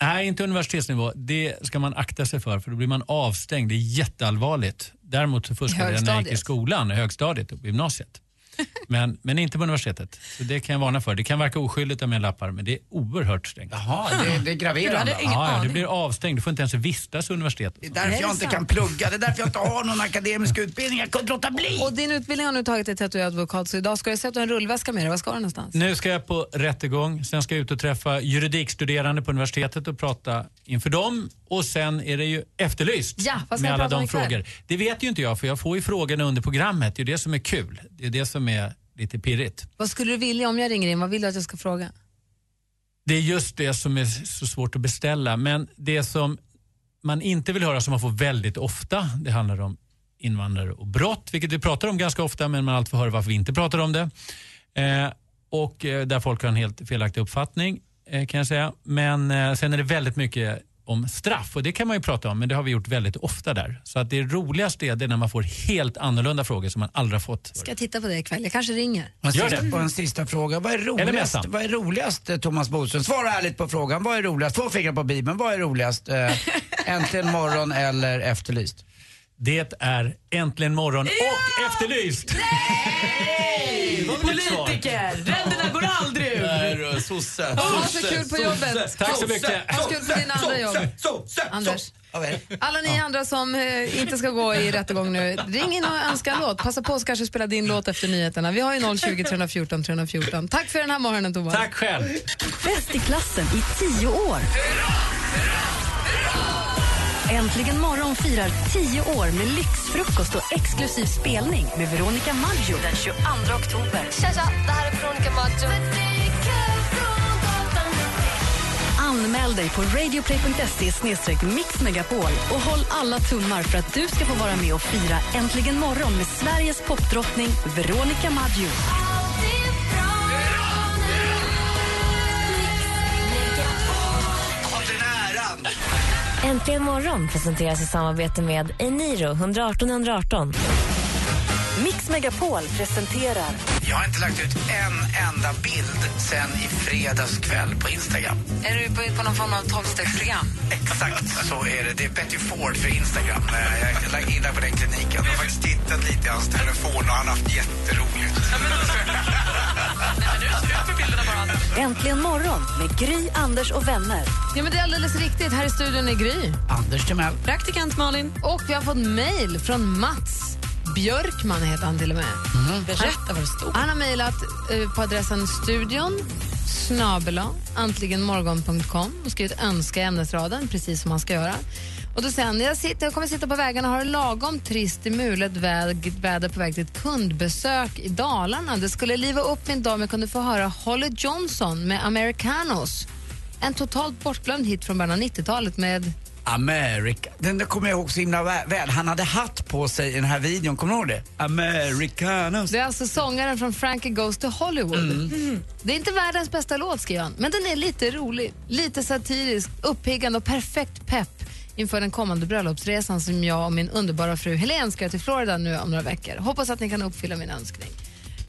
Nej, inte universitetsnivå. Det ska man akta sig för, för då blir man avstängd. Det är jätteallvarligt. Däremot så fuskade jag när jag gick i skolan, i högstadiet och på gymnasiet. Men, men inte på universitetet. Så det kan jag varna för. Det kan verka oskyldigt med lappar, men det är oerhört strängt. Jaha, det, det är graverande. Ja, ja, du blir avstängd. Du får inte ens vistas på universitetet. Det är därför jag inte kan plugga, det är därför jag inte har någon akademisk utbildning. Jag kunde låta bli. Och din utbildning har nu tagit dig till att du är advokat, så idag ska du har en rullväska med dig. Var ska du någonstans? Nu ska jag på rättegång, sen ska jag ut och träffa juridikstuderande på universitetet och prata inför dem. Och sen är det ju Efterlyst Ja, vad ska med alla de frågor. Det vet ju inte jag, för jag får ju frågorna under programmet. Det är det som är kul. Det är det som är lite pirrigt. Vad skulle du vilja om jag ringer in? Vad vill du att jag ska fråga? Det är just det som är så svårt att beställa. Men det som man inte vill höra, som man får väldigt ofta, det handlar om invandrare och brott, vilket vi pratar om ganska ofta, men man alltid får höra varför vi inte pratar om det. Eh, och eh, där folk har en helt felaktig uppfattning, eh, kan jag säga. Men eh, sen är det väldigt mycket om straff och det kan man ju prata om, men det har vi gjort väldigt ofta där. Så att det roligaste är det när man får helt annorlunda frågor som man aldrig har fått. Ska jag titta på det ikväll? Jag kanske ringer. Och Gör sista, det. och en sista fråga. Vad är, roligast, vad är roligast, Thomas Bodström? Svara ärligt på frågan. Vad är roligast? Två fingrar på Bibeln. Vad är roligast? Eh, äntligen morgon eller Efterlyst? Det är Äntligen morgon och Efterlyst! Nej! Politiker! Sosse. Ha så kul på jobbet. Tack så mycket. Ha så kul på dina andra jobb. Anders. Alla ni andra som eh, inte ska gå i rättegång nu, ring in och önska en låt. Passa på att kanske spela din låt efter nyheterna. Vi har ju 020 314 314. Tack för den här morgonen Thomas. Tack själv. Bäst i klassen i tio år. Äntligen morgon firar tio år med lyxfrukost och exklusiv spelning med Veronica Maggio den 22 oktober. Tja, tja, det här är Veronica Maggio. Anmäl dig på radioplay.se mixmegapol och håll alla tummar för att du ska få vara med och fira Äntligen morgon med Sveriges popdrottning Veronica Maggio. Äntligen morgon presenteras i samarbete med Eniro 118 118. Mix Megapol presenterar Jag har inte lagt ut en enda bild sen i fredags kväll på Instagram. Är du på, på någon form av tolvstegsprogram? Exakt så är det. Det är Betty Ford för Instagram. Eh, Jag la- gillar på den kliniken. Jag har faktiskt tittat lite i hans telefon och han har haft jätteroligt. Äntligen morgon med Gry, Anders och vänner. Ja, men det är alldeles riktigt. Här i studion är Gry. Anders Timell. Praktikant Malin. Och vi har fått mejl från Mats Björkman heter han till och med. Berätta vad det står. Han har mejlat eh, på adressen studion snabela antligenmorgon.com och skrivit önska i ämnesraden, precis som man ska göra. Och då säger han, jag, sitter, jag kommer sitta på vägarna och har lagom trist i mulet väg, väder på väg till ett kundbesök i Dalarna. Det skulle liva upp min dag om jag kunde få höra Holly Johnson med Americanos. En totalt bortglömd hit från början av 90-talet med America. Den där kommer jag ihåg så himla vä- väl. Han hade hatt på sig i den här videon. Kommer du ihåg det? Americanos. Det är alltså sångaren från Frankie Goes to Hollywood. Mm. Det är inte världens bästa låt, skriver han, men den är lite rolig, lite satirisk, uppiggande och perfekt pepp inför den kommande bröllopsresan som jag och min underbara fru Helene ska göra till Florida nu om några veckor. Hoppas att ni kan uppfylla min önskning.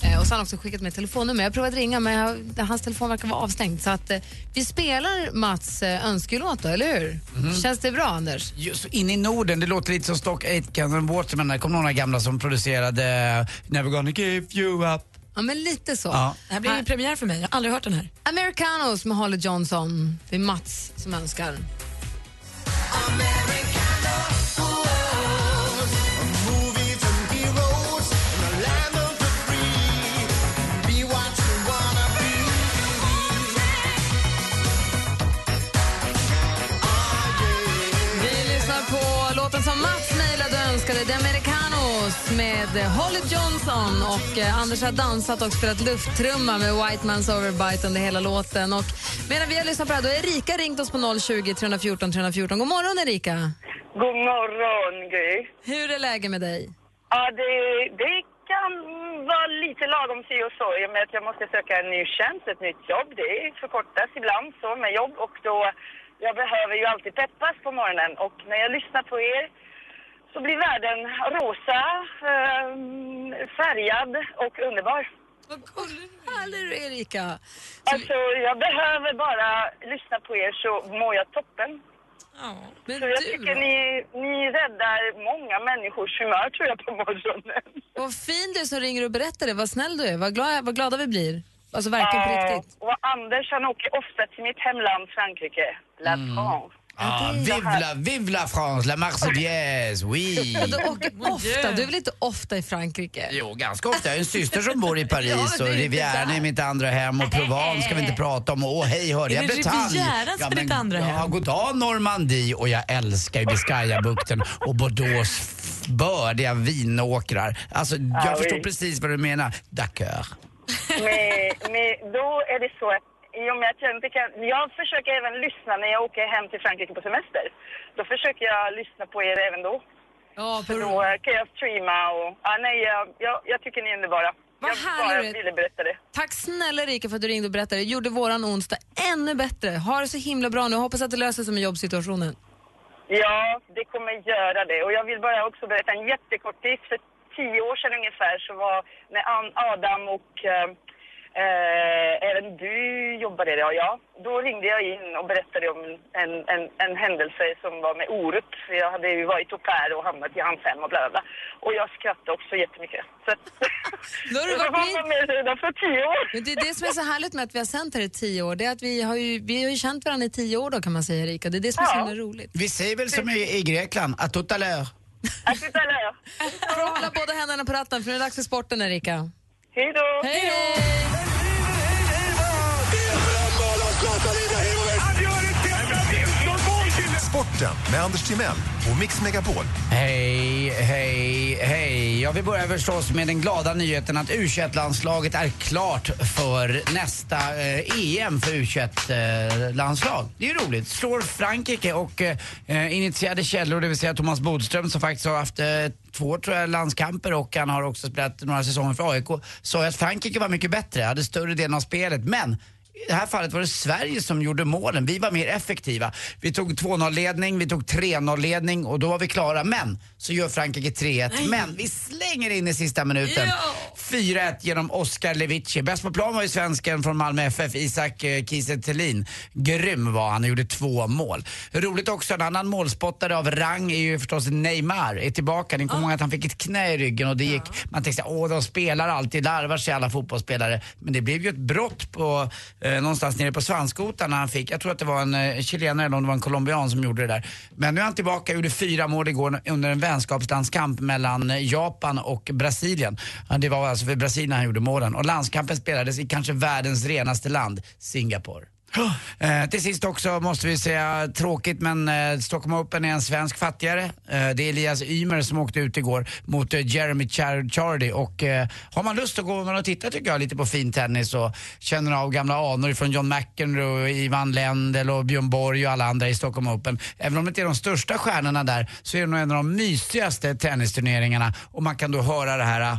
Eh, och så har han också skickat mig telefonnummer. Jag har provat ringa men jag, hans telefon verkar vara avstängd. Så att, eh, vi spelar Mats eh, önskelåt då, eller hur? Känns det bra, Anders? Just in i Norden, det låter lite som Stock Aitken och Waterman. Kommer några gamla som producerade Never gonna give you up. Ja, men lite så. Ja. Det här blir ju premiär för mig. Jag har aldrig hört den här. Americanos med Holly Johnson. Det är Mats som önskar. Vi med Holly Johnson. Och eh, Anders har dansat och spelat lufttrumma med White Man's Overbite under hela låten. Och medan vi har lyssnat på det här, är Erika ringt oss på 020 314 314. God morgon Erika! God morgon, Gry. Hur är läget med dig? Ja, det, det kan vara lite lagom si och så i och med att jag måste söka en ny tjänst, ett nytt jobb. Det förkortas ibland så med jobb och då, jag behöver ju alltid peppas på morgonen och när jag lyssnar på er så blir världen rosa, eh, färgad och underbar. Vad härlig du är Erika! Alltså, jag behöver bara lyssna på er så mår jag toppen. Så jag tycker ni, ni räddar många människors humör tror jag på morgonen. Vad fin du är som ringer och berättar det. Vad snäll du är. Vad, glad, vad glada vi blir. Alltså verkligen på Ja, riktigt. Och Anders han åker ofta till mitt hemland Frankrike, La France. Ah, vive, la, vive la France, la Marseillaise, oui! Du åker ofta. Du är väl inte ofta i Frankrike? Jo, ganska ofta. Jag har en syster som bor i Paris Ja, och det är inte Rivieran är mitt andra hem och Provence ska vi inte prata om. Åh, hej, hörde Är jag det Bretagne? Rivieran som är ditt andra hem? Ja, goddag Normandie och jag älskar ju Biscayabukten och Bordeaux bördiga vinåkrar. Alltså, jag Ja, förstår precis vad du menar. D'accord. Men, men då är det så att i och med att jag inte kan... Jag försöker även lyssna när jag åker hem till Frankrike på semester. Då försöker jag lyssna på er även då. Ja, För då eh, kan jag streama och... Ja, nej, jag, jag, jag tycker ni är underbara. Vad jag bara du ville berätta det. Tack snälla Erika för att du ringde och berättade. gjorde våran onsdag ännu bättre. Ha det så himla bra nu. Hoppas att det löser sig med jobbsituationen. Ja, det kommer göra det. Och jag vill bara också berätta en jättekortis. För tio år sedan ungefär så var när Adam och eh, även du jobbade där, ja. Då ringde jag in och berättade om en, en, en händelse som var med Orup. Jag hade ju varit au pair och hamnat i hans hem och bla bla. Och jag skrattade också jättemycket. Så att, Då har du varit var med- redan för tio år. Men det är det som är så härligt med att vi har sänt här i tio år. Det är att vi har ju, vi har ju känt varandra i tio år då kan man säga Erika. Det är det som är så Ja. roligt. Vi säger väl som i, i Grekland, à tout à l'heure. À tout à l'heure. Hålla båda händerna på ratten för nu är det dags för sporten Erika. Hej då! Hej då! Sporten med Anders Timell och Mix Megapol. Hej, hej, hej. Ja, vi börjar förstås med den glada nyheten att u landslaget är klart för nästa eh, EM för u eh, landslag Det är ju roligt. Slår Frankrike och eh, initierade källor, det vill säga Thomas Bodström som faktiskt har haft eh, två tror jag, landskamper och han har också spelat några säsonger för AIK, sa att Frankrike var mycket bättre, hade större delen av spelet. Men i det här fallet var det Sverige som gjorde målen. Vi var mer effektiva. Vi tog 2-0-ledning, vi tog 3-0-ledning och då var vi klara. Men så gör Frankrike 3-1. Men vi slänger in i sista minuten. 4-1 genom Oskar Lewici. Bäst på plan var ju svensken från Malmö FF, Isak eh, Kiese Thelin. Grym var han, han gjorde två mål. Roligt också, en annan målspottare av rang är ju förstås Neymar. Är tillbaka. Ni kommer ihåg att han fick ett knä i ryggen och det gick, man tänkte åh de spelar alltid, larvar sig alla fotbollsspelare. Men det blev ju ett brott på, eh, Eh, någonstans nere på svanskotan när han fick, jag tror att det var en eh, chilenare eller om det var en colombian som gjorde det där. Men nu är han tillbaka, gjorde fyra mål igår under en vänskapslandskamp mellan eh, Japan och Brasilien. Det var alltså för Brasilien han gjorde målen. Och landskampen spelades i kanske världens renaste land, Singapore. Eh, till sist också måste vi säga tråkigt men eh, Stockholm Open är en svensk fattigare. Eh, det är Elias Ymer som åkte ut igår mot eh, Jeremy Char- Chardy och eh, har man lust att gå man och titta tycker jag lite på fin tennis och känner av gamla anor från John McEnroe, Ivan Lendl och Björn Borg och alla andra i Stockholm Open. Även om det inte är de största stjärnorna där så är det nog en av de mysigaste tennisturneringarna och man kan då höra det här eh,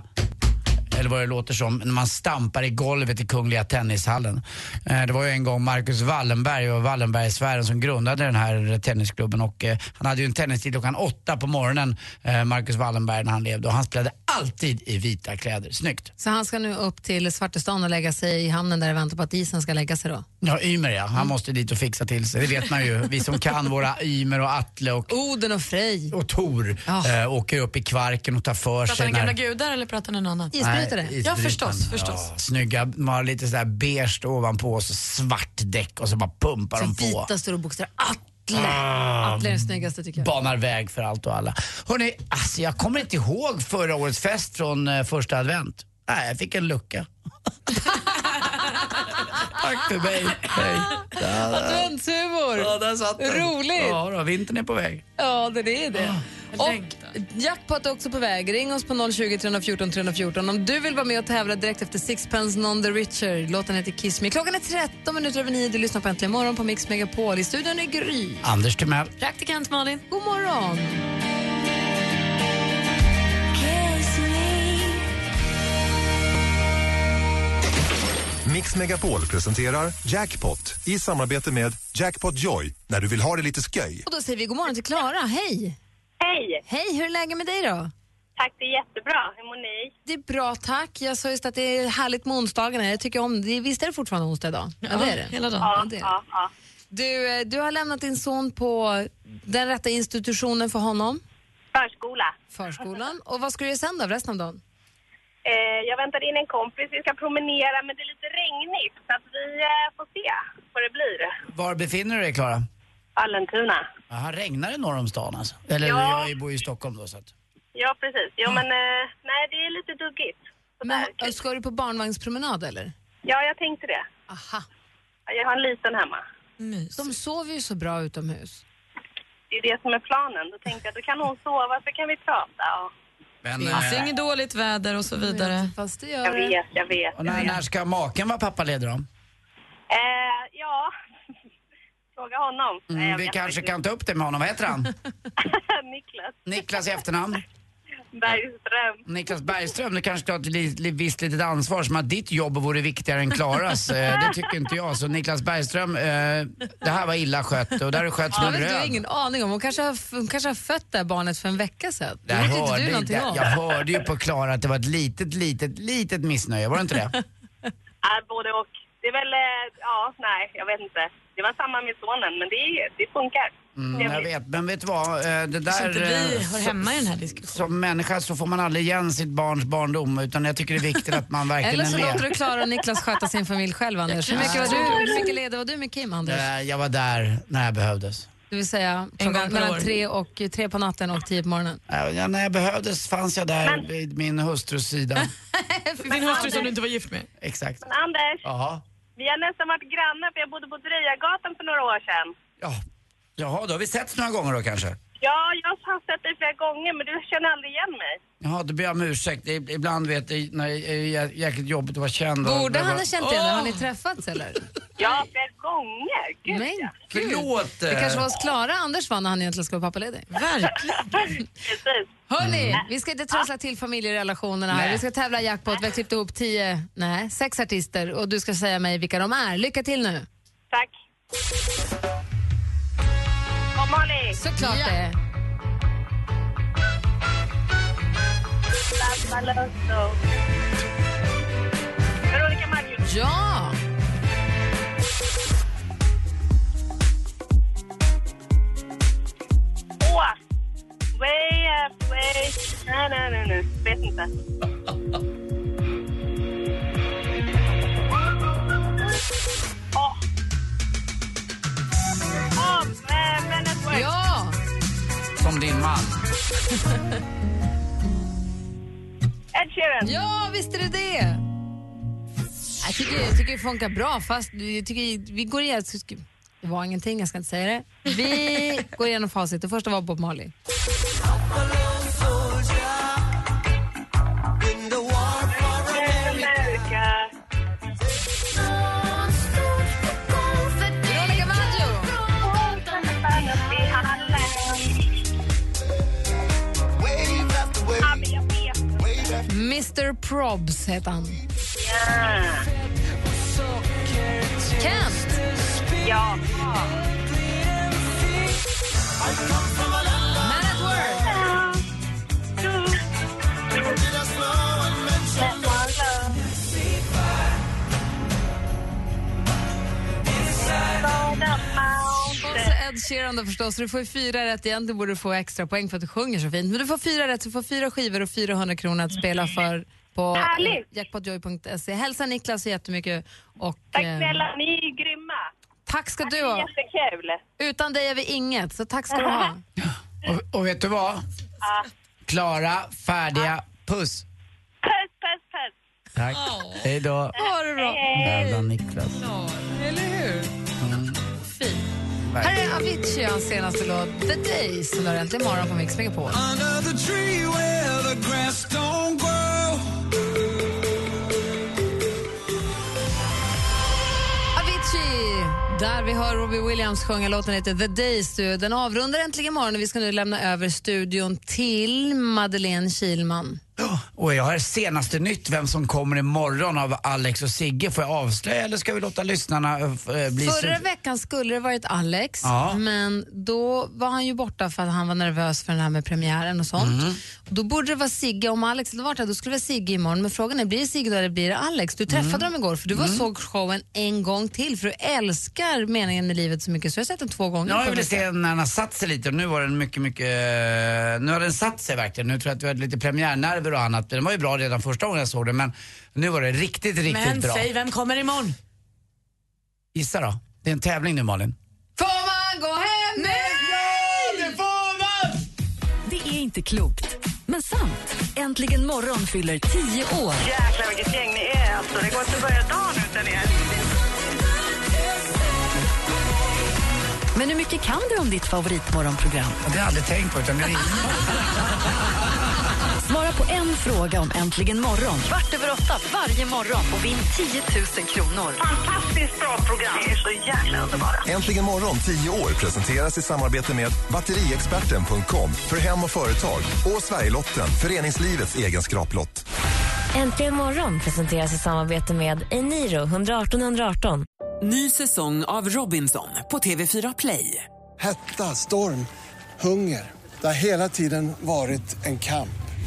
eller vad det låter som, när man stampar i golvet i Kungliga Tennishallen. Eh, det var ju en gång Marcus Wallenberg och Wallenbergsfären som grundade den här tennisklubben och eh, han hade ju en tennistid klockan åtta på morgonen, eh, Marcus Wallenberg, när han levde och han spelade alltid i vita kläder. Snyggt. Så han ska nu upp till Svartestan och lägga sig i hamnen där det väntar på att isen ska lägga sig då? Ja, Ymer ja. Han måste dit och fixa till sig. Det vet man ju. Vi som kan våra Ymer och Atle och Oden och Frej. och Tor eh, åker upp i kvarken och tar för Pratar sig. ni när- gamla gudar eller pratar ni något annat? Nej, Ja, isbrytaren. förstås. förstås. Ja, snygga, de har lite sådär beige ovanpå och så svart däck och så bara pumpar de på. Vita stora bokstäver. Atle. Ah. Atle är den snyggaste tycker jag. Banar väg för allt och alla. Hörrni, alltså jag kommer inte ihåg förra årets fest från eh, första advent. Nej, jag fick en lucka. Tack för mig. Hej. Adventshumor! Ja, där satt den. Roligt! Ja, då, vintern är på väg. Ja, det är det. Och jackpot är också på väg. Ring oss på 020 314 314 om du vill vara med och tävla direkt efter Sixpence Non the Richer. Låten heter Kiss Me. Klockan är 13 minuter över 9. Du lyssnar på Äntligen morgon på Mix Megapol. I studion är Gry. Anders Timell. Praktikant Malin. God morgon. Mix Megapol presenterar Jackpot i samarbete med Jackpot Joy när du vill ha det lite sköj. Och då säger vi god morgon till Klara. Hej! Hej! Hej, hur är läget med dig då? Tack, det är jättebra. Hur mår ni? Det är bra, tack. Jag sa just att det är härligt med onsdagarna. Jag tycker om det. Visst är det fortfarande onsdag idag? Ja, det är det. hela dagen. Ja, det är det. ja, ja. Du, eh, du har lämnat din son på den rätta institutionen för honom? Förskola. Förskolan. Och vad ska du göra sen då, resten av dagen? Eh, jag väntar in en kompis, vi ska promenera men det är lite regnigt så att vi eh, får se vad det blir. Var befinner du dig, Klara? Vallentuna. Jaha, regnar det norr om stan alltså? Eller Ja. jag bor ju i Stockholm då så att... Ja, precis. Jo, men eh, nej, det är lite duggigt. Men, eh, ska du på barnvagnspromenad eller? Ja, jag tänkte det. Aha. Jag har en liten hemma. De sover ju så bra utomhus. Det är det som är planen. Då tänkte jag, då kan hon sova så kan vi prata. Och... Men, Finns eh, inget dåligt väder och så vidare. Fast det Jag vet, jag vet. och när, när ska maken vara pappaledig då? Eh, ja, fråga honom. Mm, vi kanske kan ta upp det med honom. Vad heter han? Niklas Niklas i efternamn? Bergström. Niklas Bergström, du kanske tar ett li, visst litet ansvar som att ditt jobb vore viktigare än Klaras. Eh, det tycker inte jag. Så Niklas Bergström, eh, det här var illa skött och det har du skött som Ja, en men du har röd. ingen aning om. Hon kanske har, hon kanske har fött det här barnet för en vecka sedan. Det Jag vet inte hörde, du någonting jag, om. jag hörde ju på Klara att det var ett litet, litet, litet missnöje. Var det inte det? Ja, både och. Det är väl, eh, ja, nej, jag vet inte. Det var samma med sonen, men det, det funkar. Mm, jag vet, men vet du vad? Eh, Det där... inte vi eh, hör så- hemma i den här diskussionen. Som människa så får man aldrig igen sitt barns barndom utan jag tycker det är viktigt att man verkligen Eller så är med. låter du Klara och Niklas sköta sin familj själv, Anders. Hur mycket, var du, hur mycket ledig var du med Kim, Anders? Jag var där när jag behövdes. Det vill säga gång klockan mellan år. tre, och, tre på natten och tio på morgonen. Ja, när jag behövdes fanns jag där vid min hustrus sida. Din hustru som du inte var gift med. Exakt. Men Anders, Jaha vi har nästan varit grannar för jag bodde på Dröjagatan för några år sedan. Ja. Jaha, då har vi setts några gånger då kanske? Ja, jag har sett dig flera gånger men du känner aldrig igen mig. Jaha, då ber jag om ursäkt. Ibland vet jag, när det är jä- jäkligt jobbigt att vara känd. och- Borde det han ha känt igen dig? Har ni träffats eller? Ja, flera gånger. Gud, Men ja. gud. Förlåt! Det eh. kanske var hos Klara Anders var när han egentligen ska vara pappaledig. Verkligen. Precis. Hörni, vi ska inte trassla till familjerelationerna här. Nej. Vi ska tävla i jackpot. Vi har klippt ihop tio, nej, sex artister och du ska säga mig vilka de är. Lycka till nu. Tack. Molly. Såklart det. Lammalusso. Veronica Maggio. Ja! Åh! Way up, way... Nej, nej, nej, nej. Vet inte. Åh, eh, Men at Work. Ja! Som din man. Ed Sheeran. Ja, visst är det det! Jag tycker, jag tycker det funkar bra, fast jag tycker vi går igenom... Det var ingenting, jag ska inte säga det. Vi går igenom facit. Det första var Bob Marley. Mr Probs heter han. Yeah. Sheeran då förstås. Du får ju fyra rätt. Borde du få extra poäng för att du sjunger så fint. Men du får fyra rätt, så du får fyra skivor och 400 kronor att spela för på jackpotjoy.se. Hälsa Niklas så jättemycket. Och, Tack eh, snälla, ni är grymma. tack ska Det du ha. jättekul. Utan dig är vi inget, så tack ska du ha. Och, och vet du vad? Ja. Klara, färdiga, puss. Puss, puss, puss. Tack. Hej då. Ha det bra. Jävla Niklas. Eller hur? Här är Avicii hans senaste låt, The Days, som har äntligen morgon på Mix Megapol. Under the tree where the grass don't grow. Avicii! Där vi hör Robbie Williams sjunga låten heter The Days. Den avrundar äntligen morgon och vi ska nu lämna över studion till Madeleine Kilman. Och jag har senaste nytt vem som kommer imorgon av Alex och Sigge. Får jag avslöja eller ska vi låta lyssnarna eh, bli Förra veckan skulle det varit Alex, Ja. men då var han ju borta för att han var nervös för den här med premiären och sånt. Mm. Då borde det vara Sigge. Om Alex hade varit här då skulle det vara Sigge imorgon. Men frågan är, blir det Sigge då eller blir det Alex? Du träffade Mm. dem igår för du var och såg showen en gång till för du älskar meningen med livet så mycket så jag har sett den två gånger. Ja, jag ville se när den har satt sig lite och nu var den mycket, mycket... eh, Nu har den satt sig verkligen. Nu tror jag att vi hade lite premiärnerver och annat. Den var ju bra redan första gången jag såg den men nu var det riktigt, riktigt Men bra. säg, vem kommer imorgon? Gissa då. Det är en tävling nu Malin. Får man gå hem nu? Ja, det får man! Det är inte klokt, men sant. Äntligen morgon fyller 10 år. Jäklar vilket gäng ni är alltså. Det går inte att börja dagen utan er. Men hur mycket kan du om ditt favoritmorgonprogram? Det har jag aldrig tänkt på utan det är Svara på en fråga om Äntligen morgon kvart över åtta varje morgon och vinn 10 000 kronor. Fantastiskt bra program. Ni är så jäkla underbara. Äntligen morgon 10 år presenteras i samarbete med batteriexperten.com för hem och företag och Sverigelotten, föreningslivets egen skraplott. Äntligen morgon presenteras i samarbete med Eniro 118 118. Ny säsong av Robinson på TV4 Play. Hetta, storm, hunger. Det har hela tiden varit en kamp.